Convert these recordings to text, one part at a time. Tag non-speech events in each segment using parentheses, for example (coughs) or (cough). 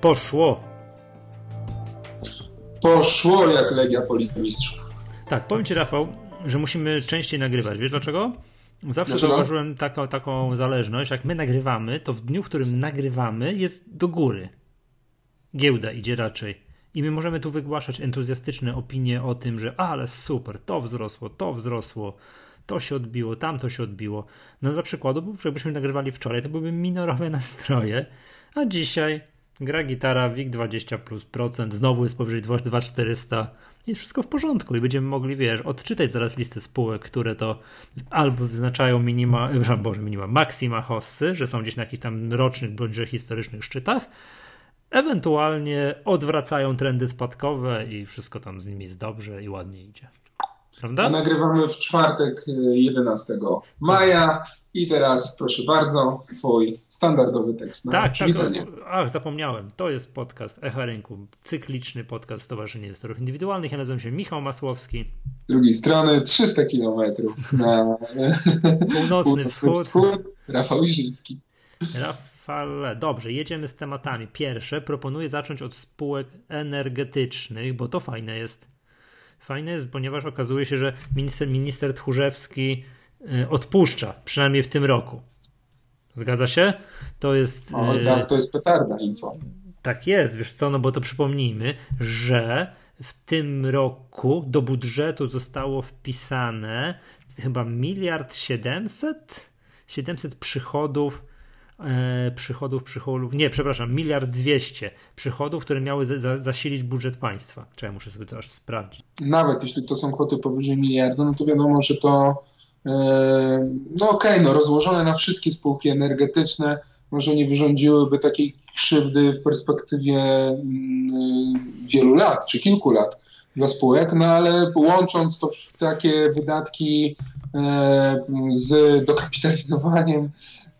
Poszło. Poszło jak Legia Politmistrzów. Tak, powiem Ci Rafał, że musimy częściej nagrywać. Wiesz dlaczego? Zawsze dlaczego? zauważyłem taką, taką zależność. Jak my nagrywamy, to w dniu, w którym nagrywamy, jest do góry. Giełda idzie raczej. I my możemy tu wygłaszać entuzjastyczne opinie o tym, że ale super, to wzrosło, to wzrosło, to się odbiło, tamto się odbiło. No dla przykładu, jakbyśmy nagrywali wczoraj, to byłyby minorowe (laughs) nastroje, a dzisiaj gra gitara WIG 20 plus procent, znowu jest powyżej 2400 jest wszystko w porządku i będziemy mogli, wiesz, odczytać zaraz listę spółek, które to albo wyznaczają minima, boże, minima, maksima hossy, że są gdzieś na jakichś tam rocznych bądźże historycznych szczytach, ewentualnie odwracają trendy spadkowe i wszystko tam z nimi jest dobrze i ładnie idzie. Prawda? A nagrywamy w czwartek 11 y, maja. I teraz, proszę bardzo, twój standardowy tekst na tak, przywitanie. Tak, ach, zapomniałem. To jest podcast Echa Rynku, cykliczny podcast Stowarzyszenia Inwestorów Indywidualnych. Ja nazywam się Michał Masłowski. Z drugiej strony 300 kilometrów na (laughs) północny wschód. wschód. Rafał Iżyński. Rafale, dobrze, jedziemy z tematami. Pierwsze, proponuję zacząć od spółek energetycznych, bo to fajne jest. Fajne jest, ponieważ okazuje się, że minister, minister Tchórzewski odpuszcza, przynajmniej w tym roku. Zgadza się? To jest. O, y, tak, to jest petarda info. Tak jest, wiesz co, no bo to przypomnijmy, że w tym roku do budżetu zostało wpisane chyba miliard siedemset, 700 przychodów e, przychodów, przychodów, nie, przepraszam, miliard dwieście przychodów, które miały za, zasilić budżet państwa. Czy ja muszę sobie to aż sprawdzić. Nawet jeśli to są kwoty powyżej miliarda, no to wiadomo, że to no okej, okay, no rozłożone na wszystkie spółki energetyczne może nie wyrządziłyby takiej krzywdy w perspektywie mm, wielu lat, czy kilku lat dla spółek, no ale łącząc to w takie wydatki e, z dokapitalizowaniem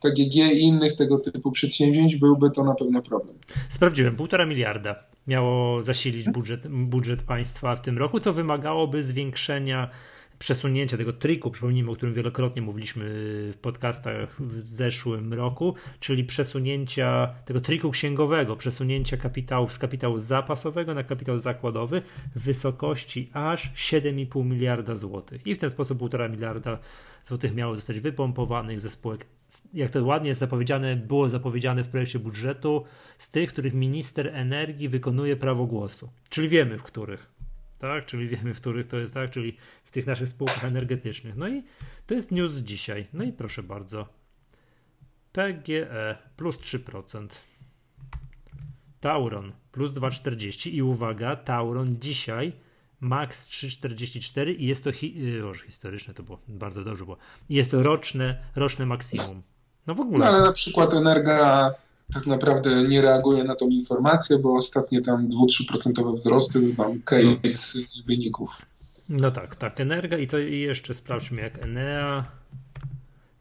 PGG i innych tego typu przedsięwzięć, byłby to na pewno problem. Sprawdziłem, półtora miliarda miało zasilić budżet, budżet państwa w tym roku, co wymagałoby zwiększenia przesunięcia tego triku, przypomnijmy, o którym wielokrotnie mówiliśmy w podcastach w zeszłym roku, czyli przesunięcia tego triku księgowego, przesunięcia kapitałów z kapitału zapasowego na kapitał zakładowy w wysokości aż 7,5 miliarda złotych. I w ten sposób 1,5 miliarda złotych miało zostać wypompowanych ze spółek, jak to ładnie jest zapowiedziane, było zapowiedziane w projekcie budżetu, z tych, których minister energii wykonuje prawo głosu. Czyli wiemy, w których tak? Czyli wiemy, w których to jest, tak? Czyli w tych naszych spółkach energetycznych. No i to jest news z dzisiaj. No i proszę bardzo. PGE plus 3%. Tauron plus 2,40 i uwaga, Tauron dzisiaj max 3,44 i jest to hi y, historyczne, to było bardzo dobrze było. Jest to roczne, roczne maksimum. No w ogóle. No, ale na przykład Energa tak naprawdę nie reaguje na tą informację, bo ostatnie tam 2-3% wzrosty mam case wyników. No tak, tak, Energa i co i jeszcze sprawdźmy jak Enea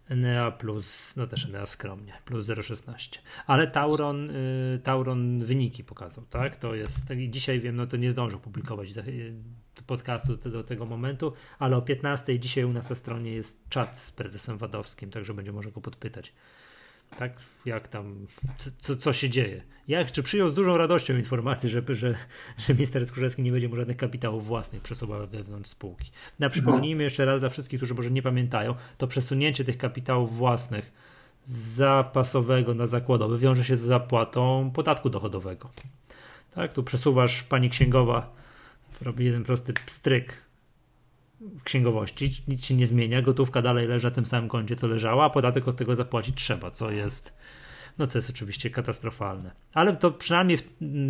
Enea plus, no też Enea skromnie, plus 0,16. Ale Tauron, y, Tauron wyniki pokazał, tak? To jest, tak, dzisiaj wiem, no to nie zdążę publikować y, podcastu do tego momentu, ale o 15 dzisiaj u nas na stronie jest czat z prezesem Wadowskim, także będzie może go podpytać tak? Jak tam, co, co się dzieje? Jak, czy przyjął z dużą radością informację, że, że, że minister Tchórzewski nie będzie mu żadnych kapitałów własnych przesuwał wewnątrz spółki. Na przypomnijmy jeszcze raz dla wszystkich, którzy może nie pamiętają, to przesunięcie tych kapitałów własnych z zapasowego na zakładowy wiąże się z zapłatą podatku dochodowego. Tak, tu przesuwasz pani księgowa, robi jeden prosty pstryk księgowości, nic się nie zmienia, gotówka dalej leży na tym samym koncie, co leżała, a podatek od tego zapłacić trzeba, co jest no co jest oczywiście katastrofalne. Ale to przynajmniej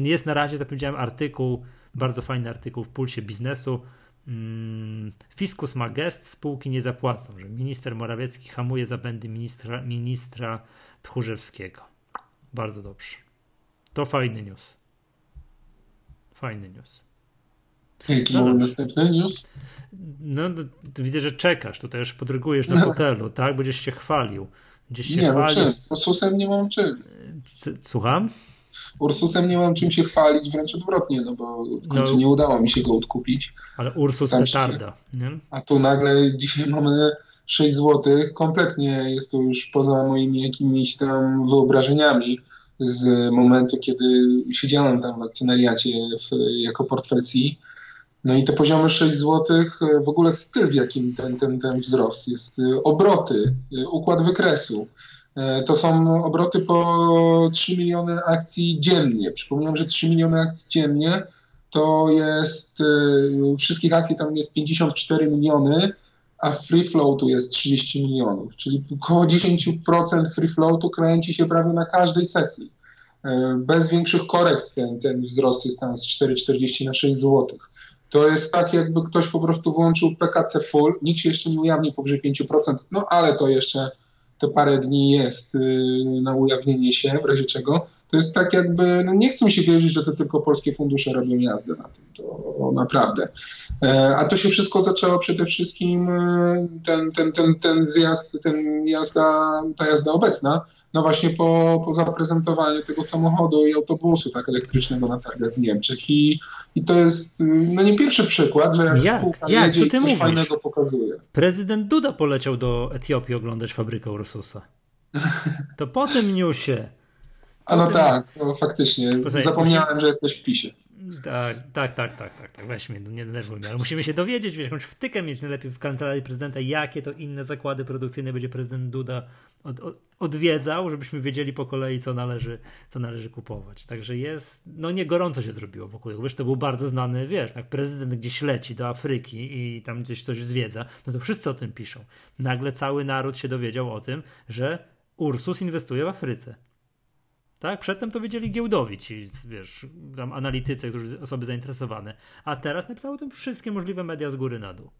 jest na razie, zapowiedziałem artykuł, bardzo fajny artykuł w Pulsie Biznesu. Mm, Fiskus ma gest, spółki nie zapłacą, że minister Morawiecki hamuje zabędy ministra, ministra Tchórzewskiego. Bardzo dobrze. To fajny news. Fajny news. Jaki no, następny news? No, widzę, że czekasz, tutaj już podrygujesz na hotelu, tak? Będziesz się chwalił. Będziesz się nie, no chwalił. no? Ursusem nie mam czym. Słucham? Ursusem nie mam czym się chwalić, wręcz odwrotnie, no bo w końcu no, nie udało mi się go odkupić. Ale Ursus Tam petarda, nie? A tu nagle dzisiaj mamy 6 zł, kompletnie jest to już poza moimi jakimiś tam wyobrażeniami z momentu, kiedy siedziałem tam w akcjonariacie w, jako portfel C. No i te poziomy 6 zł, w ogóle styl, w jakim ten, ten, ten wzrost jest, obroty, układ wykresu. To są obroty po 3 miliony akcji dziennie. Przypomniałem, że 3 miliony akcji dziennie to jest, wszystkich akcji tam jest 54 miliony, a free floatu jest 30 milionów, czyli około 10% free floatu kręci się prawie na każdej sesji. E, bez większych korekt ten, ten wzrost jest tam z 4,40 na 6 zł. To jest tak, jakby ktoś po prostu włączył PKC full, nikt się jeszcze nie ujawni powyżej 5%, no ale to jeszcze te parę dni jest y, na ujawnienie się, w razie czego, to jest tak jakby, no nie chcę się wierzyć, że to tylko polskie fundusze robią jazdę na tym, to naprawdę. E, a to się wszystko zaczęło przede wszystkim, y, ten, ten, ten, ten zjazd, ten jazda, ta jazda obecna, no właśnie po, po zaprezentowaniu tego samochodu i autobusu tak elektrycznego na targach w Niemczech i, i to jest no nie pierwszy przykład, że jak, jak? spółka jak? jedzie i coś mówisz? fajnego pokazuje. Prezydent Duda poleciał do Etiopii oglądać fabrykę To po tym newsie. A no tak, to faktycznie. Zapomniałem, że jesteś w PiSie. Tak, tak, tak, tak, tak, tak. Weź mnie, nie denerwuj mnie, ale musimy się dowiedzieć, wiesz, jakąś wtykę mieć najlepiej w kancelarii prezydenta, jakie to inne zakłady produkcyjne będzie prezydent Duda od, od, odwiedzał, żebyśmy wiedzieli po kolei, co należy, co należy kupować. Także jest, no nie gorąco się zrobiło wokół Wiesz, to był bardzo znany, wiesz, jak prezydent gdzieś leci do Afryki i tam gdzieś coś zwiedza, no to wszyscy o tym piszą. Nagle cały naród się dowiedział o tym, że Ursus inwestuje w Afryce. Tak? Przedtem to wiedzieli giełdowi ci, wiesz, tam analitycy, którzy osoby zainteresowane. A teraz napisały tym wszystkie możliwe media z góry na dół.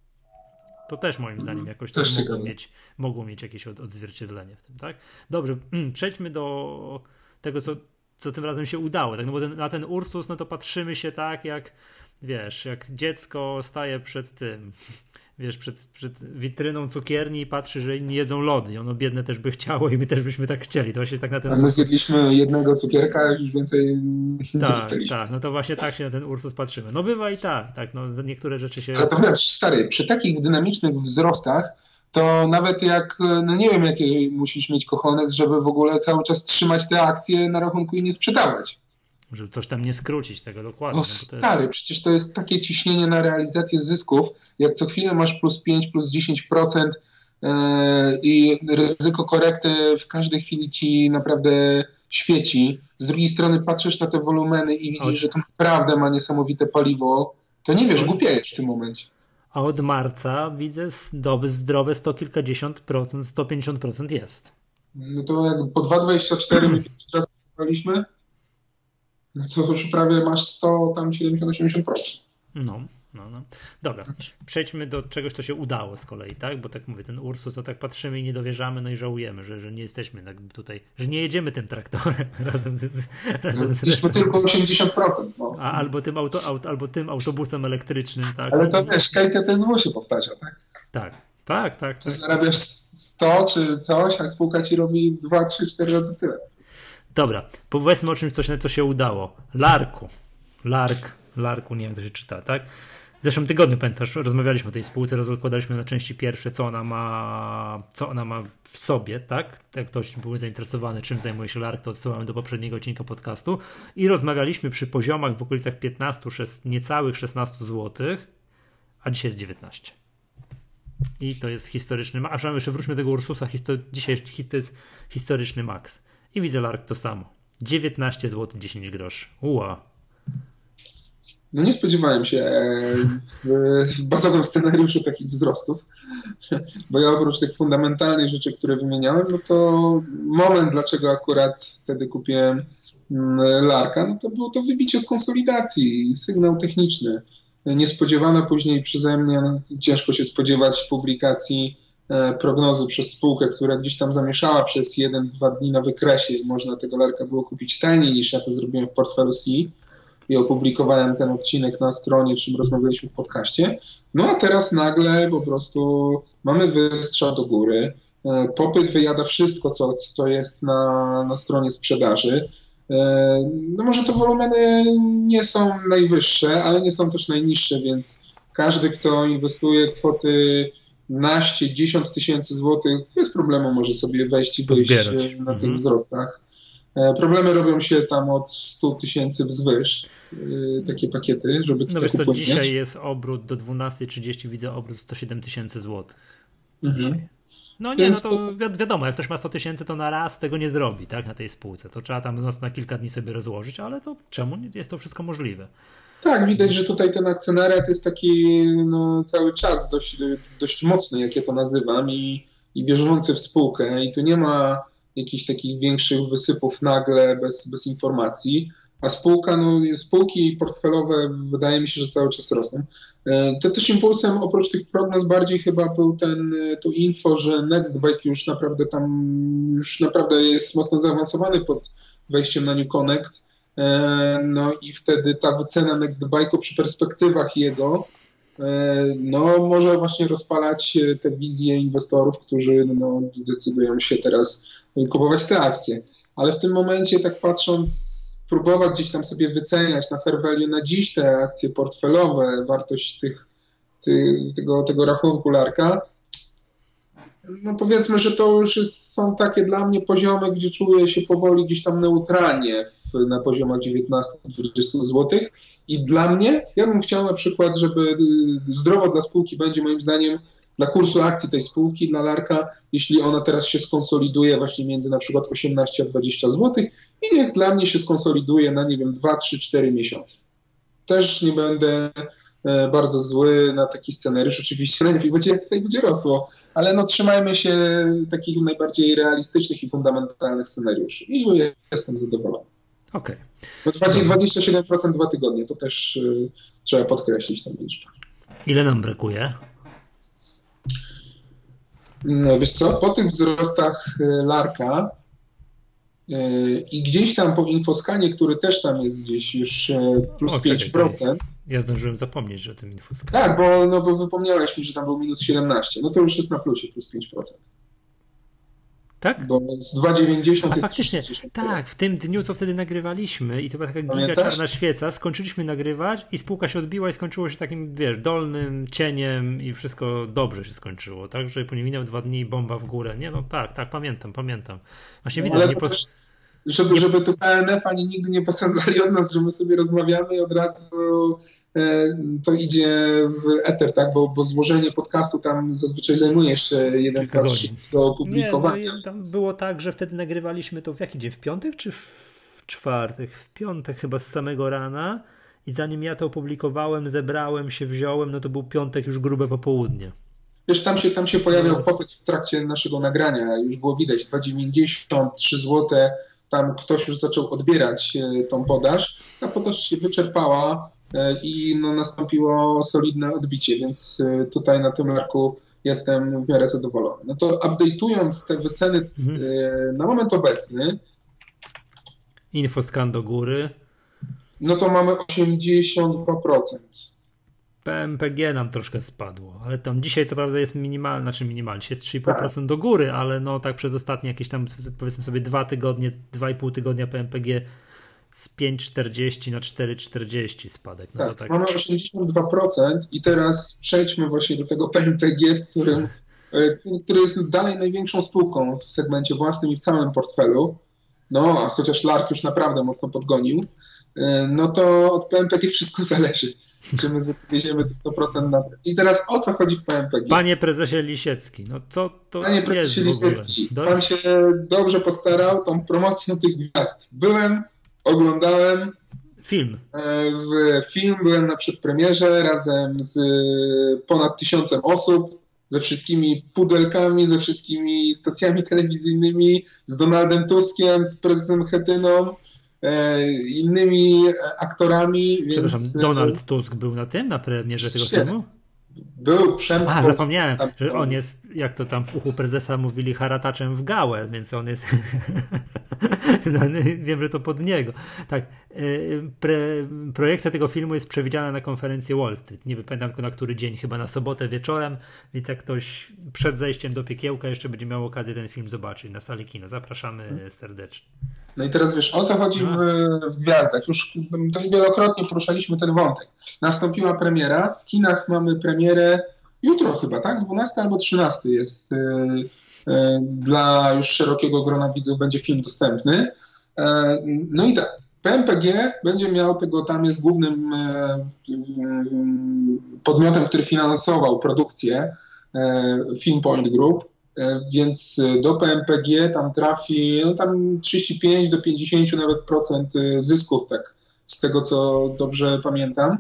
To też moim zdaniem mhm. jakoś też mogło, mieć, mogło mieć jakieś odzwierciedlenie w tym, tak? Dobrze, przejdźmy do tego, co, co tym razem się udało. Tak? No bo ten, na ten Ursus, no to patrzymy się tak, jak wiesz, jak dziecko staje przed tym, wiesz, przed, przed witryną cukierni i patrzy, że inni jedzą lody. I ono biedne też by chciało i my też byśmy tak chcieli. To właśnie tak na ten A my zjedliśmy jednego cukierka, już więcej tak, nie Tak, no to właśnie tak się na ten Ursus patrzymy. No bywa i tak, tak, no niektóre rzeczy się... Ale to wręcz, stary, przy takich dynamicznych wzrostach to nawet jak, no nie wiem jakie musisz mieć kochones, żeby w ogóle cały czas trzymać te akcje na rachunku i nie sprzedawać żeby coś tam nie skrócić tego dokładnie. O no stary, jest... przecież to jest takie ciśnienie na realizację zysków, jak co chwilę masz plus 5, plus 10% e, i ryzyko korekty w każdej chwili ci naprawdę świeci. Z drugiej strony patrzysz na te wolumeny i widzisz, od... że to naprawdę ma niesamowite paliwo, to nie wiesz, głupiejesz w tym momencie. A od marca widzę zdrowe, zdrowe sto kilkadziesiąt procent, 150% jest. No to jak po 2,24 my teraz no to już prawie masz 100, tam 70-80%. No, no, no. Dobra, przejdźmy do czegoś, co się udało z kolei, tak? Bo tak mówię, ten Ursus, to tak patrzymy i nie dowierzamy, no i żałujemy, że, że nie jesteśmy tak tutaj, że nie jedziemy tym traktorem (laughs) razem z. Razem z Jesteśmy tylko 80%. No. A, albo, tym auto, aut, albo tym autobusem elektrycznym, tak? Ale to wiesz, case ten zło się powtarza, tak? Tak, tak, tak. tak. Zarabiasz 100 czy coś, a spółka ci robi 2, 3, 4 razy tyle. Dobra, powiedzmy o czymś, coś, co się udało. Larku. Lark, Larku, nie wiem, jak się czyta, tak? W zeszłym tygodniu, pamiętasz, rozmawialiśmy o tej spółce, rozkładaliśmy na części pierwsze, co ona ma, co ona ma w sobie, tak? Jak ktoś był zainteresowany, czym zajmuje się Lark, to odsyłamy do poprzedniego odcinka podcastu i rozmawialiśmy przy poziomach w okolicach 15, 6, niecałych 16 zł, a dzisiaj jest 19. I to jest historyczny, a jeszcze wróćmy do tego Ursusa, histor, dzisiaj jest historyczny maks. I widzę Lark to samo. 19 zł 10 groszy. Ua. No nie spodziewałem się e, w, bazowym scenariuszu takich wzrostów, bo ja oprócz tych fundamentalnych rzeczy, które wymieniałem, no to moment, dlaczego akurat wtedy kupiłem mm, Larka, no to było to wybicie z konsolidacji, sygnał techniczny. Niespodziewana później przeze mnie, no, ciężko się spodziewać publikacji prognozy przez spółkę, która gdzieś tam zamieszała przez 1-2 dni na wykresie i można tego larka było kupić taniej niż ja to zrobiłem w portfelu C i opublikowałem ten odcinek na stronie, czym rozmawialiśmy w podcaście. No a teraz nagle po prostu mamy wystrzał do góry, e, popyt wyjada wszystko, co, co jest na, na stronie sprzedaży. E, no może te wolumeny nie są najwyższe, ale nie są też najniższe, więc każdy, kto inwestuje kwoty naście, dziesiąt tysięcy złotych, bez problemu może sobie wejść i wyjść na tych mhm. wzrostach. Problemy robią się tam od 100 tysięcy wzwyż, takie pakiety, żeby to No wiesz co, dzisiaj jest obrót do 12.30, widzę obrót 107 tysięcy złotych. Mhm. No nie, no to wi wiadomo, jak ktoś ma 100 tysięcy, to na raz tego nie zrobi, tak, na tej spółce. To trzeba tam na kilka dni sobie rozłożyć, ale to czemu jest to wszystko możliwe? Tak, widać, że tutaj ten akcjonariat jest taki no, cały czas dość, dość mocny, jak ja to nazywam, i, i wierzący w spółkę. I tu nie ma jakichś takich większych wysypów nagle, bez, bez informacji. A spółka, no, spółki portfelowe wydaje mi się, że cały czas rosną. E, to też impulsem oprócz tych prognoz bardziej chyba był ten, e, to info, że Nextbike już naprawdę tam, już naprawdę jest mocno zaawansowany pod wejściem na New Connect. E, no i wtedy ta wycena Nextbike'u przy perspektywach jego no, może właśnie rozpalać te wizje inwestorów, którzy no, decydują się teraz kupować te akcje. Ale w tym momencie, tak patrząc próbować gdzieś tam sobie wyceniać na fair value na dziś te akcje portfelowe, wartość tych, ty, tego, tego rachunku larka, no powiedzmy, że to już jest, są takie dla mnie poziomy, gdzie czuję się powoli gdzieś tam neutralnie w, na poziomach 19-20 zł. I dla mnie, ja bym chciał na przykład, żeby y, zdrowo dla spółki będzie moim zdaniem dla kursu akcji tej spółki, dla Larka, jeśli ona teraz się skonsoliduje właśnie między na przykład 18 a 20 zł i niech dla mnie się skonsoliduje na nie wiem 2, 3, 4 miesiące. Też nie będę bardzo zły na taki scenariusz. Oczywiście (laughs) najlepiej będzie, będzie rosło, ale no trzymajmy się takich najbardziej realistycznych i fundamentalnych scenariuszy i jestem zadowolony. Okej. Okay. No 27% dwa tygodnie, to też y, trzeba podkreślić tę liczbę. Ile nam brakuje? No, wiesz co, po tych wzrostach y, Larka i gdzieś tam po infoskanie, który też tam jest gdzieś już e, plus o, 5%. Czekaj, ja zdążyłem zapomnieć o tym infoskanie. Tak, bo, no, bo wypomniałeś mi, że tam był minus 17. No to już jest na plusie plus 5%. Tak? Bo z 2,90 jest faktycznie, tak, w tym dniu, co wtedy nagrywaliśmy i to była taka giga czarna świeca, skończyliśmy nagrywać i spółka się odbiła i skończyło się takim, wiesz, dolnym cieniem i wszystko dobrze się skończyło, tak, że po nie minęły dwa dni bomba w górę. Nie, no tak, tak, pamiętam, pamiętam. Właśnie no, widzę, nie po... żeby, żeby tu PNF ani nigdy nie posadzali od nas, że my sobie rozmawiamy i od razu to idzie w eter, tak? Bo, bo złożenie podcastu tam zazwyczaj zajmuje jeszcze jeden godzin do opublikowania. Nie, tam było tak, że wtedy nagrywaliśmy to w jaki dzień? W piątek czy w czwartek? W piątek chyba z samego rana i zanim ja to opublikowałem, zebrałem się, wziąłem, no to był piątek już grube popołudnie. Wiesz, tam się, tam się pojawiał no. popyt w trakcie naszego nagrania, już było widać 2,90, 3 zł, tam ktoś już zaczął odbierać e, tą podaż, ta podaż się wyczerpała, E, i no, nastąpiło solidne odbicie, więc e, tutaj na tym marku jestem w miarę zadowolony. No to update'ując te wyceny mhm. E, na moment obecny. Infoscan do góry. No to mamy 82%. PMPG nam troszkę spadło, ale tam dzisiaj co prawda jest minimalny, znaczy minimalny, jest 3,5% tak. do góry, ale no tak przez ostatnie jakieś tam powiedzmy sobie dwa tygodnie, 2,5 tygodnia PMPG z 5,40 na 4,40 spadek. No tak, tak, mamy 82% i teraz przejdźmy właśnie do tego PMPG, w którym, e, który jest dalej największą spółką w segmencie własnym i w całym portfelu. No, a chociaż Lark już naprawdę mocno podgonił, e, no to od PMPG wszystko (laughs) zależy. Czy my wieziemy to 100% na... I teraz o co chodzi w PMPG? Panie prezesie Lisiecki, no co to Panie prezesie Lisiecki, pan się dobrze postarał tą promocją tych gwiazd. Byłem oglądałem film. E, w film byłem na przedpremierze razem z ponad tysiącem osób, ze wszystkimi pudelkami, ze wszystkimi stacjami telewizyjnymi, z Donaldem Tuskiem, z prezesem Chetyną, e, innymi aktorami. Przepraszam, więc... Donald Tusk był na tym, na premierze tego filmu? Był Przemko. A, zapomniałem, że on jest, jak to tam w uchu prezesa mówili, harataczem w gałę, więc on jest... (laughs) no, wiem, że to pod niego. Tak, y, pre, projekcja tego filmu jest przewidziana na konferencję Wall Street. Nie pamiętam tylko na który dzień, chyba na sobotę wieczorem, więc jak ktoś przed zejściem do piekiełka jeszcze będzie miał okazję ten film zobaczyć na sali kino. Zapraszamy hmm. serdecznie. No i teraz wiesz, o co chodzi w, w gwiazdach? Już to wielokrotnie poruszaliśmy ten wątek. Nastąpiła premiera, w kinach mamy premierę jutro chyba, tak? 12 albo 13 jest yy, yy, dla już szerokiego grona widzów będzie film dostępny. No i tak, PMPG będzie miał tego, tam jest głównym podmiotem, który finansował produkcję Film Point Group, więc do PMPG tam trafi no tam 35 do 50 nawet procent zysków, tak z tego co dobrze pamiętam.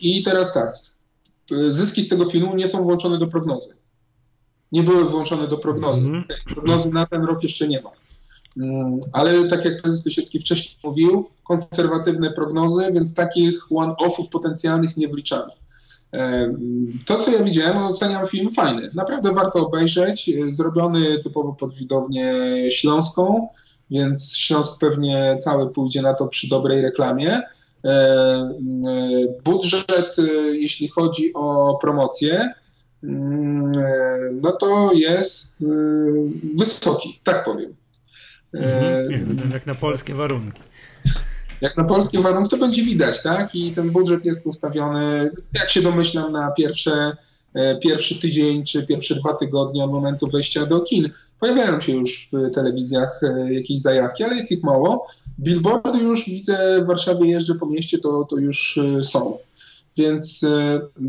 I teraz tak, zyski z tego filmu nie są włączone do prognozy. Nie były włączone do prognozy. Mm. Prognozy na ten rok jeszcze nie ma. Mm, ale tak jak prezes Tysiecki wcześniej mówił, konserwatywne prognozy, więc takich one-offów potencjalnych nie wliczamy. To, co ja widziałem, oceniam film fajny. Naprawdę warto obejrzeć. Zrobiony typowo pod widownię śląską, więc Śląsk pewnie cały pójdzie na to przy dobrej reklamie. Budżet, jeśli chodzi o promocję, mm, no to jest wysoki, tak powiem. Mhm, jak na polskie warunki. Jak na polskie warunki to będzie widać, tak? I ten budżet jest ustawiony, jak się domyślam, na pierwsze, e, pierwszy tydzień czy pierwsze dwa tygodnie od momentu wejścia do kin. Pojawiają się już w telewizjach e, jakieś zajawki, ale jest ich mało. Billboardy już widzę w Warszawie jeżdżę po mieście, to, to już e, są. Więc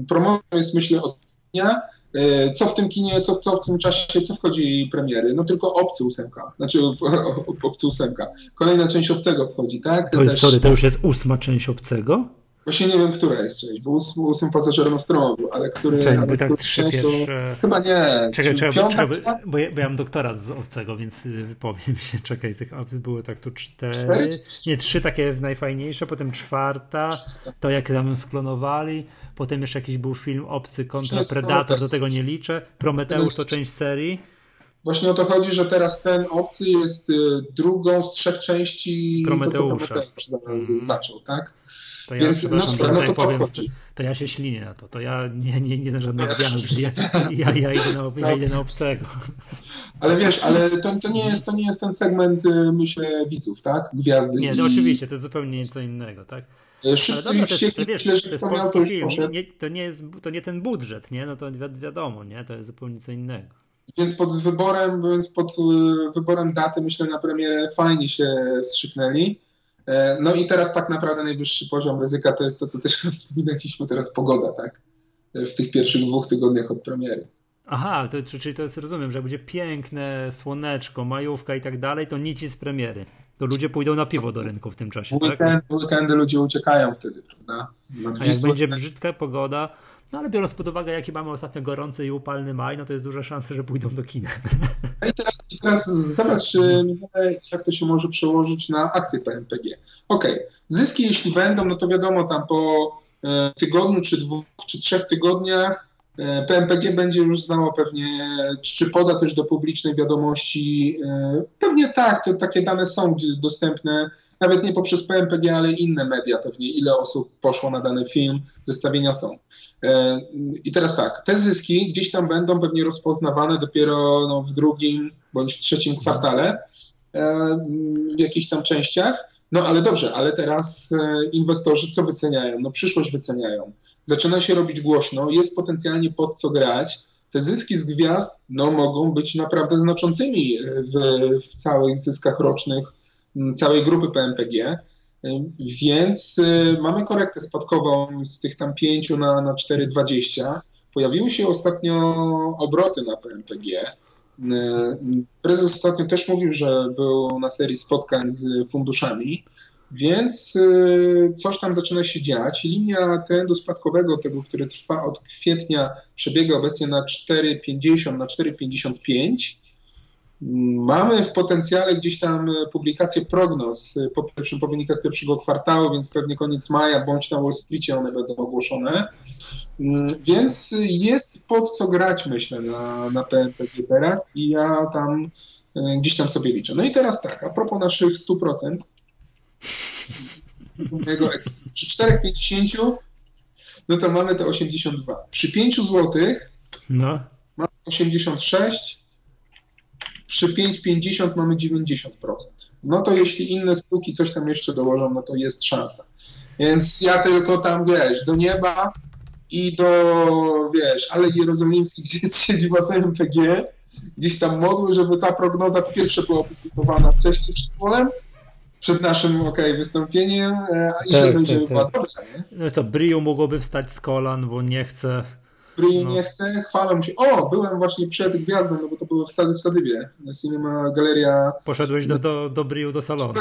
promocja jest myślę od dnia. E, co w tym kinie, co, co w tym czasie, co wchodzi premiery? No tylko Obcy ósemka, znaczy (laughs) Obcy ósemka. Kolejna część Obcego wchodzi, tak? To jest, Też... sorry, to już jest ósma część Obcego? Właśnie nie wiem, która jest część, bo ósmy, ósmy pasażer ale który, Czekaj, ale tak część to... Chyba nie. Czekaj, czekaj, piąta, bo, czekaj, bo, ja, bo ja mam doktorat z Obcego, więc y, wypowiem się. (laughs) Czekaj, tych było tak tu cztery, cztery? nie, trzy takie najfajniejsze, potem czwarta, to jak tam sklonowali, potem jeszcze jakiś był film Obcy kontra Predator, do tego nie liczę, Prometeusz to część serii. Właśnie o to chodzi, że teraz ten Obcy jest y, drugą z trzech części Prometeusza. To, co Prometeusz zaczął, tak? To ja, Więc no, no to powiem, to, to, ja się ślinię na to. To ja nie, nie, nie na żadne gwiazdy. Ja, ja, ja, idę na, ja idę na obcego. Ale wiesz, ale to, to, nie jest, to nie jest ten segment, y, myślę, widzów, tak? Gwiazdy. Nie, i... oczywiście, to jest zupełnie co innego, tak? Szybcy dobra, to, to, wiesz, to, film. Nie, to, nie jest, to nie ten budżet, nie? No to wi wiadomo, nie? To jest zupełnie co innego. Więc pod wyborem, więc pod y, wyborem daty, myślę, na premierę fajnie się strzyknęli. E, no i teraz tak naprawdę najwyższy poziom ryzyka to jest to, co też (laughs) wspominaliśmy teraz, pogoda, tak? W tych pierwszych dwóch tygodniach od premiery. Aha, to, czyli to jest, rozumiem, że jak będzie piękne słoneczko, majówka i tak dalej, to nic z premiery. To ludzie pójdą na piwo do rynku w tym czasie, weekend, tak? Weekendy ludzie uciekają wtedy, prawda? A jak będzie brzydka pogoda, no ale biorąc pod uwagę, jaki mamy ostatnio gorący i upalny maj, no to jest duża szansa, że pójdą do kina. (laughs) No i teraz, teraz zobacz, jak to się może przełożyć na akcje PMPG. Okej, okay. zyski jeśli będą, no to wiadomo, tam po e, tygodniu, czy dwóch, czy trzech tygodniach PMPG będzie już znało pewnie, czy poda też do publicznej wiadomości. E, pewnie tak, to takie dane są dostępne, nawet nie poprzez PMPG, ale inne media pewnie, ile osób poszło na dany film, zestawienia są. E, I teraz tak, te zyski gdzieś tam będą pewnie rozpoznawane dopiero no, w drugim bądź w trzecim kwartale e, w jakichś tam częściach. No ale dobrze, ale teraz e, inwestorzy co wyceniają? No przyszłość wyceniają. Zaczyna się robić głośno, jest potencjalnie pod co grać. Te zyski z gwiazd no, mogą być naprawdę znaczącymi w, w całych zyskach rocznych całej grupy PMPG. Więc y, mamy korektę spadkową z tych tam 5 na, na 4,20. Pojawiły się ostatnio obroty na PMPG. Y, prezes ostatnio też mówił, że był na serii spotkań z funduszami, więc y, coś tam zaczyna się dziać. Linia trendu spadkowego, tego, który trwa od kwietnia, przebiega obecnie na 4,50 na 4,55 Mamy w potencjale gdzieś tam e, publikację prognoz e, po, pierwszym, po wynikach pierwszego kwartału, więc pewnie koniec maja bądź na Wall Streetie one będą ogłoszone. Mm, więc jest pod co grać, myślę, na, na PNPG teraz i ja tam e, gdzieś tam sobie liczę. No i teraz tak, a propos naszych 100%, przy 4,50 no to mamy te 82. Przy 5 zł no. mamy 86, przy 5,50 mamy 90%. No to jeśli inne spółki coś tam jeszcze dołożą, no to jest szansa. Więc ja tylko tam, wiesz, do nieba i do, wiesz, ale Jerozolimski, (laughs) gdzie jest siedziba PMPG, gdzieś tam modły, żeby ta prognoza po pierwsze była opublikowana wcześniej przed polem, przed naszym ok, wystąpieniem e, i tak, że będzie tak, była tak. dobra. No co, Briu mogłoby wstać z kolan, bo nie chce. Briu no. nie chce, chwalę się. O, byłem właśnie przed gwiazdą, no bo to było w, Sady, w Sadywie. Cinema Galeria. Poszedłeś do, do, do Briu do salonu.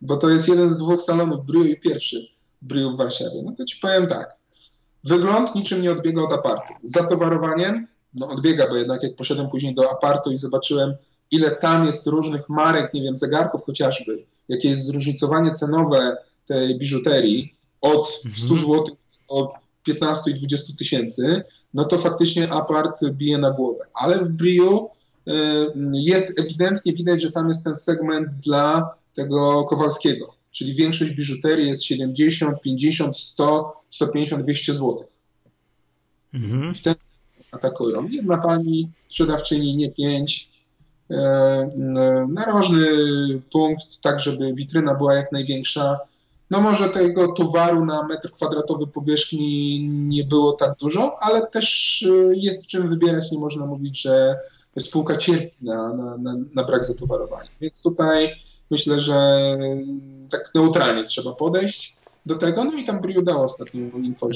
Bo to jest jeden z dwóch salonów, Briu i pierwszy Briu w Warszawie. No to ci powiem tak. Wygląd niczym nie odbiega od apartu. Zatowarowaniem no odbiega, bo jednak jak poszedłem później do apartu i zobaczyłem, ile tam jest różnych marek, nie wiem, zegarków chociażby, jakie jest zróżnicowanie cenowe tej biżuterii od 100 mhm. zł do 15 i 20 tysięcy, no to faktycznie apart bije na głowę. Ale w Brio y, jest ewidentnie widać, że tam jest ten segment dla tego Kowalskiego, czyli większość biżuterii jest 70, 50, 100, 150, 200 zł. Mhm. W ten atakują. Jedna pani sprzedawczyni, nie pięć. E, e, narożny punkt, tak żeby witryna była jak największa. No może tego towaru na metr kwadratowy powierzchni nie było tak dużo, ale też e, jest czym wybierać. Nie można mówić, że spółka cierpi na, na, na, na brak zatowarowania. Więc tutaj myślę, że tak neutralnie trzeba podejść do tego, no i tam Briu dał ostatnią info.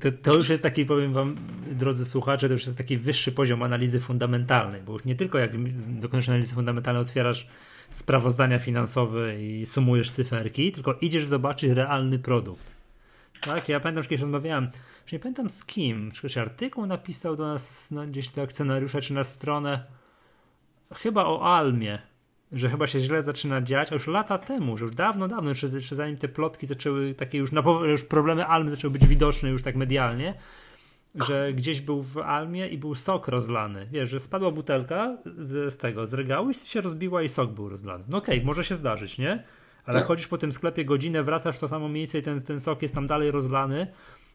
to, to, już jest taki, powiem wam, drodzy słuchacze, to już jest taki wyższy poziom analizy fundamentalnej, bo już nie tylko jak dokonasz analizy fundamentalnej otwierasz sprawozdania finansowe i sumujesz cyferki, tylko idziesz zobaczyć realny produkt. Tak, ja pamiętam, że kiedyś rozmawiałem, nie pamiętam z kim, czy ktoś artykuł napisał do nas no, gdzieś do akcjonariusza, czy na stronę chyba o Almie, że chyba się źle zaczyna dziać, a już lata temu, że już dawno, dawno, jeszcze, jeszcze zanim te plotki zaczęły, takie już, na, już problemy Almy zaczęły być widoczne już tak medialnie, że gdzieś był w Almie i był sok rozlany. Wiesz, że spadła butelka z, z tego, z regału i się rozbiła i sok był rozlany. No okej, okay, może się zdarzyć, nie? Ale tak. chodzisz po tym sklepie godzinę, wracasz w to samo miejsce i ten, ten sok jest tam dalej rozlany,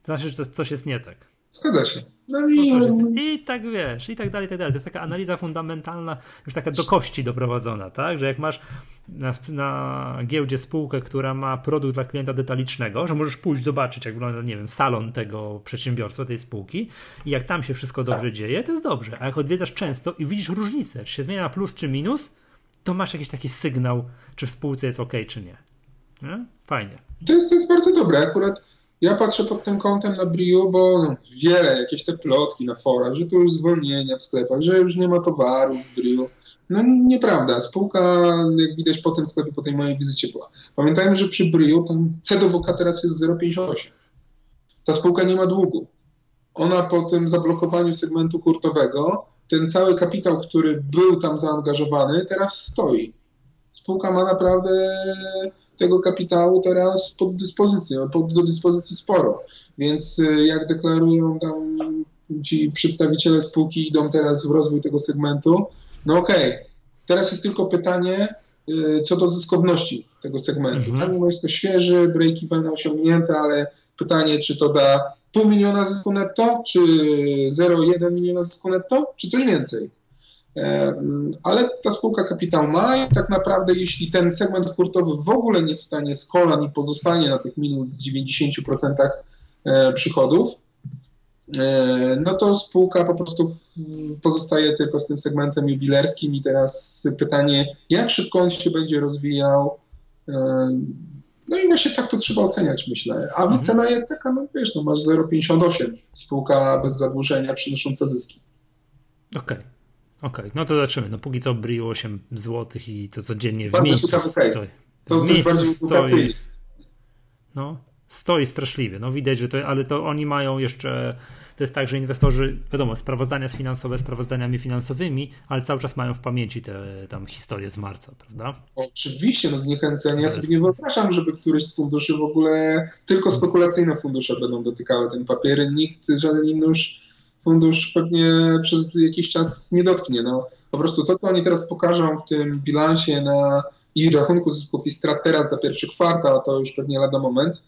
to znaczy, że coś jest nie tak. Zgadza się. No i... No I tak wiesz, i tak dalej, i tak dalej. To jest taka analiza fundamentalna, już taka do kości doprowadzona, tak? Że jak masz na, na giełdzie spółkę, która ma produkt dla klienta detalicznego, że możesz pójść zobaczyć, jak wygląda, nie wiem, salon tego przedsiębiorstwa, tej spółki i jak tam się wszystko dobrze dzieje, to jest dobrze. A jak odwiedzasz często i widzisz różnicę, czy się zmienia na plus czy minus, to masz jakiś taki sygnał, czy w spółce jest ok, czy nie. nie? Fajnie. To jest, to jest bardzo dobre. Akurat ja patrzę pod tym kątem na Brio, bo no, wiele, jakieś te plotki na forach, że tu już zwolnienia w sklepach, że już nie ma towarów w Brio. No nieprawda. Spółka, jak widać po tym sklepie, po tej mojej wizycie była. Pamiętajmy, że przy Brio tam C teraz jest 0,58. Ta spółka nie ma długu. Ona po tym zablokowaniu segmentu hurtowego, ten cały kapitał, który był tam zaangażowany, teraz stoi. Spółka ma naprawdę tego kapitału teraz pod dyspozycją, pod, do dyspozycji sporo. Więc y, jak deklarują tam ci przedstawiciele spółki idą teraz w rozwój tego segmentu, no okej, okay. teraz jest tylko pytanie y, co do zyskowności tego segmentu. Mhm. Tam jest to świeży, breaki będą osiągnięte, ale pytanie, czy to da pół miliona zysku netto, czy 0,1 miliona zysku netto, czy coś więcej. E, ale ta spółka kapitał ma i tak naprawdę jeśli ten segment hurtowy w ogóle nie wstanie z kolan i pozostanie na tych minus 90% e, przychodów, e, no to spółka po prostu pozostaje tylko z tym segmentem jubilerskim i teraz pytanie, jak szybko on się będzie rozwijał. No i właśnie tak to trzeba oceniać, myślę. A mhm. wycena jest taka, no wiesz, no masz 0,58, spółka bez zadłużenia przynosząca zyski. Okej. Okay. Okej, okay, no to zobaczymy. No póki co brył 8 zł i to codziennie w Bardzo miejscu stoi. To w miejscu stoi. No, stoi straszliwie. No widać, że to, ale to oni mają jeszcze, to jest tak, że inwestorzy, wiadomo, sprawozdania finansowe sprawozdaniami finansowymi, ale cały czas mają w pamięci te tam historie z marca, prawda? Oczywiście, no zniechęcenie. Ja sobie nie wyobrażam, żeby któryś z funduszy w ogóle, tylko spekulacyjne fundusze będą dotykały ten papiery. Nikt, żaden inny już fundusz pewnie przez jakiś czas nie dotknie. No, po prostu to, co oni teraz pokażą w tym bilansie na ich rachunku zysków i strat teraz za pierwszy kwartał, to już pewnie lada moment,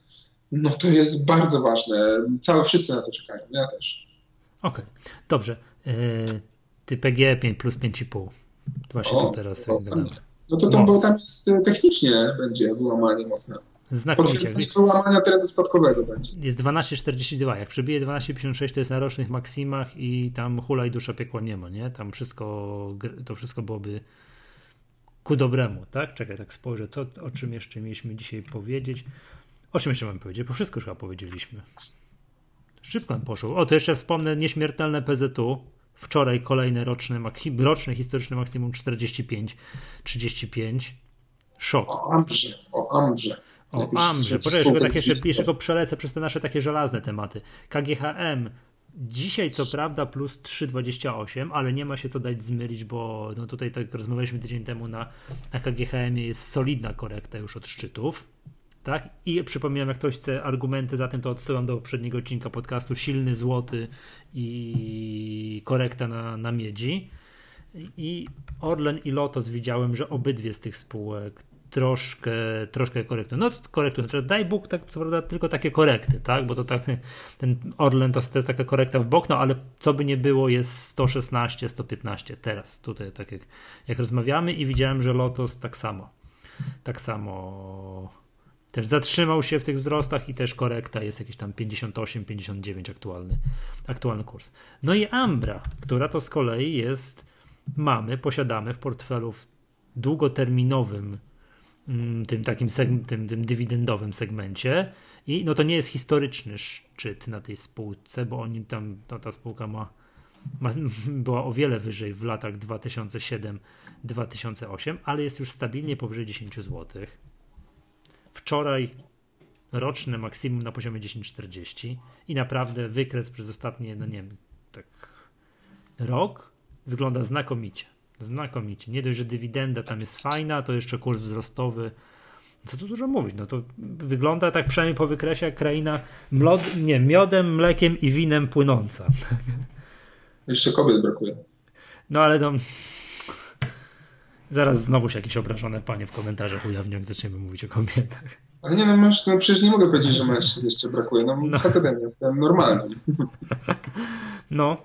no to jest bardzo ważne. Całe wszyscy na to czekają, ja też. Okej, okay. dobrze. Yy, ty PG 5 plus 5,5. Właśnie o, to teraz o, No to tam, bo tam technicznie będzie wyłamanie mocne. Znakomicie. Coś wyłamania trendu spadkowego będzie. Jest 12,42. Jak przebije 12,56 to jest na rocznych maksimach i tam hula i dusza piekła nie ma, nie? Tam wszystko, to wszystko byłoby ku dobremu, tak? Czekaj, tak spojrzę, co, o czym jeszcze mieliśmy dzisiaj powiedzieć. O czym jeszcze mamy powiedzieć? Bo wszystko już chyba powiedzieliśmy. Szybko nam poszło. O, to jeszcze wspomnę nieśmiertelne PZU. Wczoraj kolejne roczne, roczne historyczne maksimum 45, 35. Szok. O Ambrze, o Ambrze. O Ambrze. Poczekaj, tak jeszcze, jeszcze go przelecę przez te nasze takie żelazne tematy. KGHM Dzisiaj co prawda plus 3,28, ale nie ma się co dać zmylić, bo no tutaj tak rozmawialiśmy tydzień temu na, na KGHM jest solidna korekta już od szczytów. Tak? I przypominam, jak ktoś chce argumenty za tym, to odsyłam do poprzedniego odcinka podcastu Silny Złoty i korekta na, na miedzi. I Orlen i Lotos widziałem, że obydwie z tych spółek troszkę, troszkę korektują. No korektują, znaczy, daj Bóg tak, co prawda tylko takie korekty, tak, bo to tak, ten Orlen to, to jest taka korekta w bok, no ale co by nie było jest 116, 115 teraz, tutaj tak jak, jak rozmawiamy i widziałem, że Lotos tak samo, tak samo też zatrzymał się w tych wzrostach i też korekta jest jakieś tam 58, 59 aktualny, aktualny kurs. No i Ambra, która to z kolei jest, mamy, posiadamy w portfelu w długoterminowym tym takim tym, tym dywidendowym segmencie i no to nie jest historyczny szczyt na tej spółce, bo oni tam, no ta spółka ma, ma (laughs) była o wiele wyżej w latach 2007-2008, ale jest już stabilnie powyżej 10 zł. Wczoraj roczne maksimum na poziomie 10,40 i naprawdę wykres przez ostatnie, no nie wiem, tak rok wygląda znakomicie. Znakomicie. Nie dość, że dywidenda tam jest fajna, to jeszcze kurs wzrostowy. Co tu dużo mówić? No to wygląda tak przynajmniej po wykresie jak kraina mlod, nie, miodem, mlekiem i winem płynąca. Jeszcze kobiet brakuje. No ale no. Zaraz znowu się jakieś obrażone panie w komentarzach ujawnią, jak zaczniemy mówić o kobietach. Ale nie, no, masz, no przecież nie mogę powiedzieć, że mężczyzn jeszcze brakuje. No, no. facetem jestem normalnym. (laughs) No,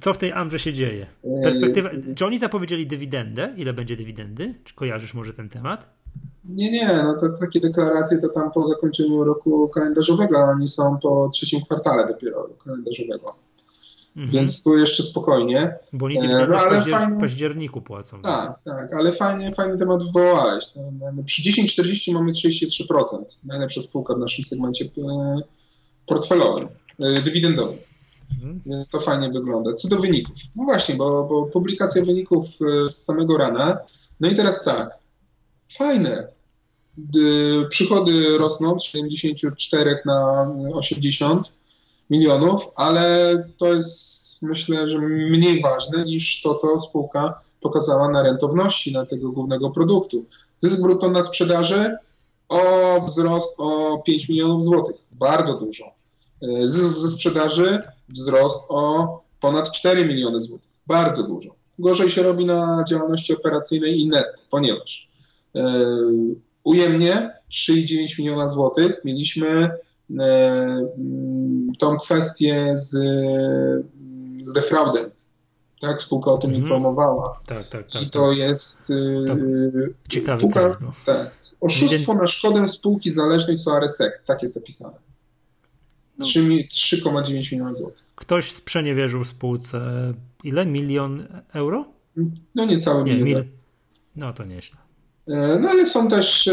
co w tej Amrze się dzieje? Perspektywa, czy oni zapowiedzieli dywidendę? Ile będzie dywidendy? Czy kojarzysz może ten temat? Nie, nie, no to takie deklaracje to tam po zakończeniu roku kalendarzowego, a oni są po trzecim kwartale dopiero kalendarzowego. Mhm. Więc tu jeszcze spokojnie. Bo oni e, no, ale fajnie, w październiku płacą. Tak, tak, ale fajnie, fajny temat wywołałeś. No, przy 10,40 mamy 33%. Najlepsza spółka w naszym segmencie e, portfelowym, dywidendowym. Mhm. Więc to fajnie wygląda. Co do wyników. No właśnie, bo, bo publikacja wyników z samego rana. No i teraz tak. Fajne. Przychody rosną z 74 na 80 milionów, ale to jest myślę, że mniej ważne niż to, co spółka pokazała na rentowności na tego głównego produktu. Zysk brutto na sprzedaży o wzrost o 5 milionów złotych. Bardzo dużo. Zysk ze sprzedaży wzrost o ponad 4 miliony złotych. Bardzo dużo. Gorzej się robi na działalności operacyjnej i net, ponieważ yy, ujemnie 3,9 miliona złotych mieliśmy E, tą kwestię z, z defraudem. Tak, spółka o tym mhm. informowała. Tak, tak, tak. I to tak. jest. E, tak. Ciekawy spółka, tak. Oszustwo na szkodę spółki zależnej Soaresek. Tak jest opisane. No. 3,9 miliona złotych. Ktoś sprzeniewierzył spółce ile? Milion euro? No niecałe nie, milion. Mil... No to nieźle. E, no ale są też e,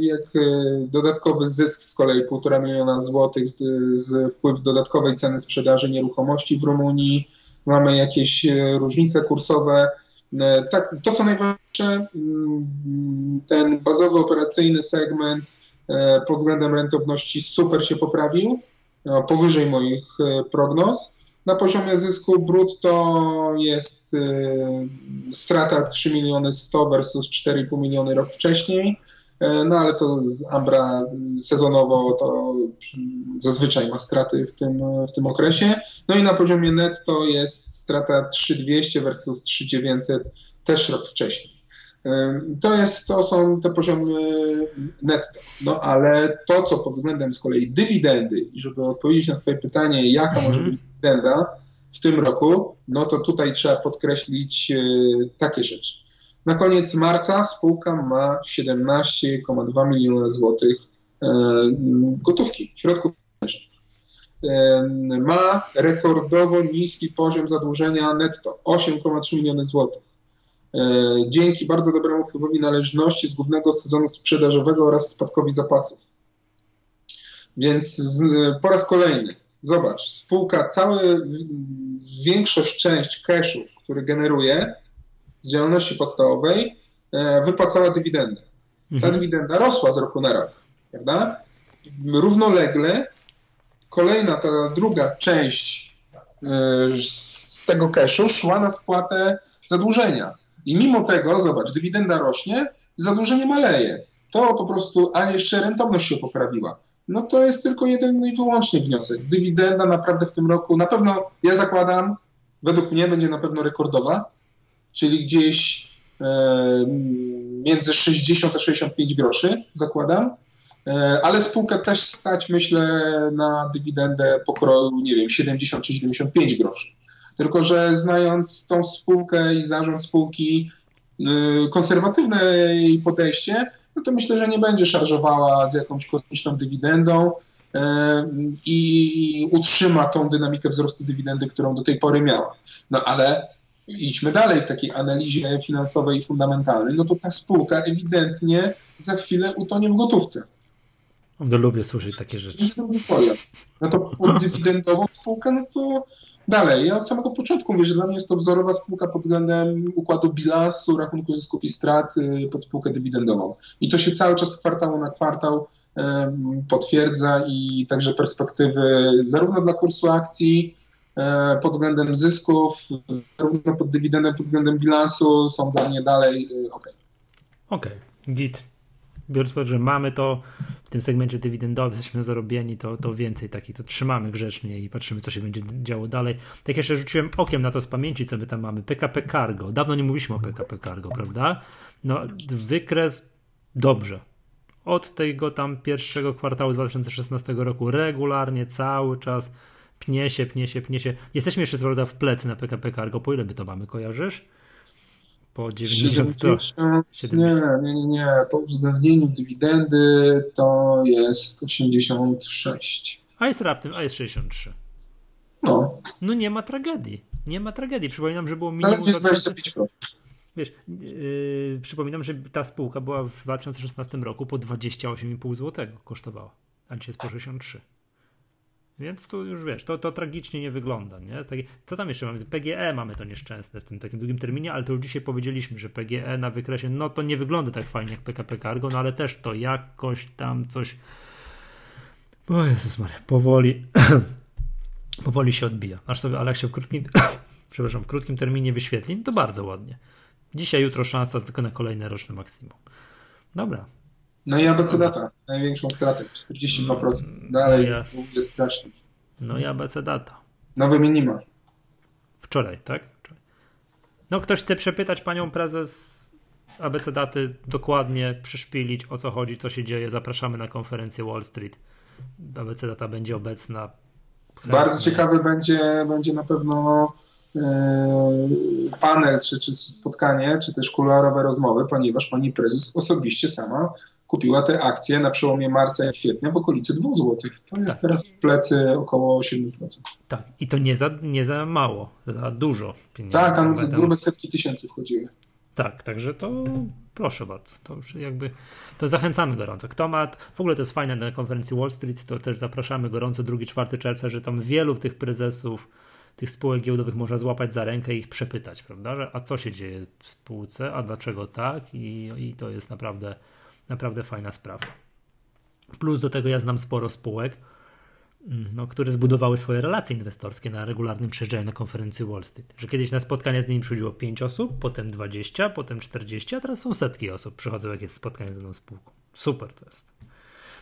jak e, dodatkowy zysk z kolei 1,5 miliona złotych z, z wpływ dodatkowej ceny sprzedaży nieruchomości w Rumunii. Mamy jakieś różnice kursowe. Tak, to co najważniejsze, mm, ten bazowy operacyjny segment pod względem rentowności super się poprawił, powyżej moich prognoz. Na poziomie zysku brutto jest y, strata 3 miliony 100 versus 4,5 miliony rok wcześniej. E, no ale to Ambra sezonowo to zazwyczaj ma straty w tym, w tym okresie. No i na poziomie netto jest strata 3200 versus 3900 też rok wcześniej. E, to, jest, to są te poziomy netto. No ale to, co pod względem z kolei dywidendy, i żeby odpowiedzieć na Twoje pytanie, jaka mm -hmm. może być dywidenda w tym roku, no to tutaj trzeba podkreślić e, takie rzeczy. Na koniec marca spółka ma 17,2 miliona złotych gotówki, środków. Ma rekordowo niski poziom zadłużenia netto 8,3 miliony złotych. Dzięki bardzo dobremu wpływowi należności z głównego sezonu sprzedażowego oraz spadkowi zapasów. Więc po raz kolejny, zobacz, spółka, cały, większość, część cashów, który generuje z działalności podstawowej, e, wypłacała dywidendę. Ta mhm. dywidenda rosła z roku na rok, prawda? Równolegle kolejna, ta druga część e, z tego cashu szła na spłatę zadłużenia. I mimo tego, zobacz, dywidenda rośnie, zadłużenie maleje. To po prostu, a jeszcze rentowność się poprawiła. No to jest tylko jeden i wyłącznie wniosek. Dywidenda naprawdę w tym roku, na pewno ja zakładam, według mnie będzie na pewno rekordowa, czyli gdzieś e, między 60 a 65 groszy, zakładam. E, ale spółka też stać, myślę, na dywidendę pokroju, nie wiem, 70 czy 75 groszy. Tylko, że znając tą spółkę i zarząd spółki, y, konserwatywne jej podejście, no to myślę, że nie będzie szarżowała z jakąś kosmiczną dywidendą e, i utrzyma tą dynamikę wzrostu dywidendy, którą do tej pory miała. No ale idźmy dalej w takiej analizie finansowej i fundamentalnej, no to ta spółka ewidentnie za chwilę utonie w gotówce. No lubię słyszeć takie rzeczy. No to dywidendową spółkę, no to Dalej, ja od samego początku mówię, że dla mnie jest to wzorowa spółka pod względem układu bilansu, rachunku zysków i strat y, pod spółkę dywidendową. I to się cały czas z kwartału na kwartał potwierdza i także perspektywy zarówno dla kursu akcji, e, pod względem zysków, zarówno pod dywidendem, pod względem bilansu są dla mnie dalej y, ok. Okej, git biorąc pod że mamy to w tym segmencie dywidendowym, jesteśmy zarobieni, to, to więcej takich, to trzymamy grzecznie i patrzymy, co się będzie działo dalej. Tak jeszcze rzuciłem okiem na to z pamięci, co my tam mamy. PKP Cargo. Dawno nie mówiliśmy o PKP Cargo, prawda? No, wykres dobrze. Od tego tam pierwszego kwartału 2016 roku regularnie, cały czas pnie się, pnie się, pnie się. Jesteśmy jeszcze co w plecy na PKP Cargo. Po ile by to mamy, kojarzysz? Po 90 70, Nie, nie, nie, nie. Po uwzględnieniu dywidendy to jest 86. A jest raptem, a jest 63. No. No nie ma tragedii. Nie ma tragedii. Przypominam, że było minimum... Zaledwie 25%. Wiesz, yy, przypominam, że ta spółka była w 2016 roku po 28,5 zł kosztowała, a dzisiaj jest po 63. Więc tu już wiesz, to, to tragicznie nie wygląda. Nie? Co tam jeszcze mamy? PGE mamy to nieszczęsne w tym takim długim terminie, ale to już dzisiaj powiedzieliśmy, że PGE na wykresie, no to nie wygląda tak fajnie jak PKP Cargo, no ale też to jakoś tam coś. O Jezus Maria, powoli, (coughs) powoli się odbija. Aż sobie, ale jak się w krótkim, (coughs) przepraszam, w krótkim terminie wyświetli, to bardzo ładnie. Dzisiaj, jutro szansa tylko na kolejne roczne maksimum. Dobra, no i ABC Data, największą stratę, 42%. Dalej no ja, jest strasznie. No i ABC Data. Nowy minima. Wczoraj, tak? Wczoraj. No ktoś chce przepytać panią prezes ABC Daty dokładnie, przyszpilić o co chodzi, co się dzieje. Zapraszamy na konferencję Wall Street. ABC Data będzie obecna. Bardzo ciekawy będzie, będzie na pewno panel, czy, czy spotkanie, czy też kuluarowe rozmowy, ponieważ pani prezes osobiście sama kupiła te akcje na przełomie marca i kwietnia w okolicy 2 zł. To jest tak. teraz w plecy około 7%. Tak, i to nie za, nie za mało, za dużo pieniędzy. Tak, tam grube setki tysięcy wchodziły. Tak, także to proszę bardzo, to już jakby, to zachęcamy gorąco. Kto ma, w ogóle to jest fajne na konferencji Wall Street, to też zapraszamy gorąco 2-4 czerwca, że tam wielu tych prezesów tych spółek giełdowych można złapać za rękę i ich przepytać, prawda, że a co się dzieje w spółce, a dlaczego tak i, i to jest naprawdę Naprawdę fajna sprawa. Plus do tego ja znam sporo spółek, mm, no, które zbudowały swoje relacje inwestorskie na regularnym przyjeżdżaniu na konferencję Wall Street. Że kiedyś na spotkania z nimi przychodziło 5 osób, potem 20, potem 40, a teraz są setki osób przychodzą, jak jest spotkanie z daną spółką. Super to jest.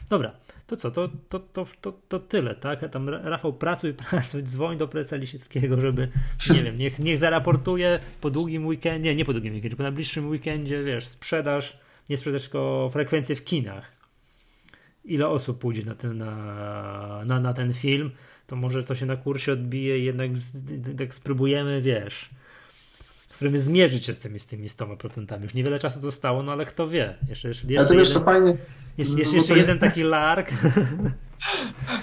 Dobra, to co, to, to, to, to, to tyle, tak? Tam Rafał pracuj, (laughs) pracuj, dzwoń do prezesa Lisieckiego, żeby, nie wiem, niech, niech zaraportuje po długim weekendzie, nie po długim weekendzie, po najbliższym weekendzie, wiesz, sprzedaż nie sprzedaż, tylko frekwencję w kinach. Ile osób pójdzie na ten, na, na, na ten film, to może to się na kursie odbije jednak tak spróbujemy, wiesz, którymi zmierzyć się z tymi, z tymi 100%. Już niewiele czasu zostało, no ale kto wie. Jeszcze, jeszcze, jeszcze, to wiesz, to fajnie. Jest, jest jeszcze jeden taki lark. (laughs)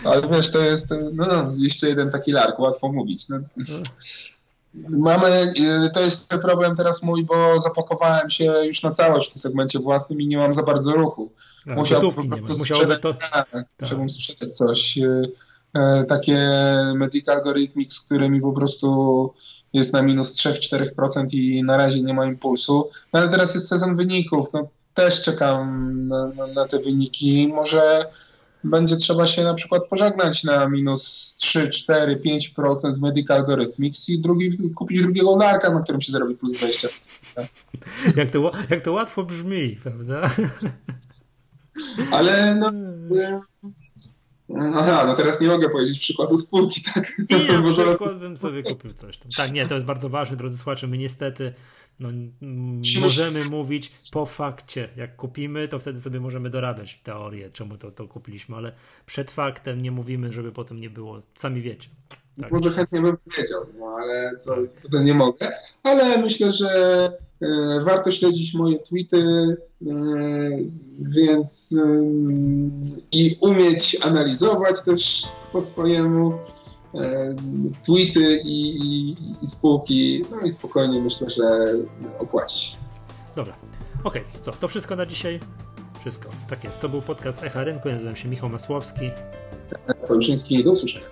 Ale wiesz, to jest no, jeszcze jeden taki lark, łatwo mówić. No. Mamy, y, to jest problem teraz mój, bo zapakowałem się już na całość w tym segmencie własnym i nie mam za bardzo ruchu. Musiałbym po prostu sprzedać, to... tak, tak. musiałbym sprzedać coś. Y, takie Medical Algorithmics, które mi po prostu jest na minus 3-4% i na razie nie ma impulsu. No ale teraz jest sezon wyników. No, też czekam na, na, na te wyniki. Może będzie trzeba się na przykład pożegnać na minus 3, 4, 5% z Medical Algorithmics i drugi, kupić drugiego narka, na którym się zarobi plus 20. jak, to, jak to łatwo brzmi, prawda? Ale no... Aha, no teraz nie mogę powiedzieć przykładu spółki, tak? I na przykład zaraz... bym sobie kupił coś tam. Tak, nie, to jest bardzo ważne, drodzy słuchacze, my niestety no, możemy mówić po fakcie. Jak kupimy, to wtedy sobie możemy dorabiać teorię, czemu to, to kupiliśmy, ale przed faktem nie mówimy, żeby potem nie było. Sami wiecie. Tak. Może chętnie bym powiedział, no, ale co, to nie mogę. Ale myślę, że e, warto śledzić moje tweety, e, więc e, i umieć analizować też po swojemu. E, tweety i, i, i, spółki, no i spokojnie myślę, że opłaci się. Dobra, okej, okay, co, to wszystko na dzisiaj? Wszystko, tak jest. To był podcast Echa Rynku, ja nazywam się Michał Masłowski. Polczyński, do usłyszenia.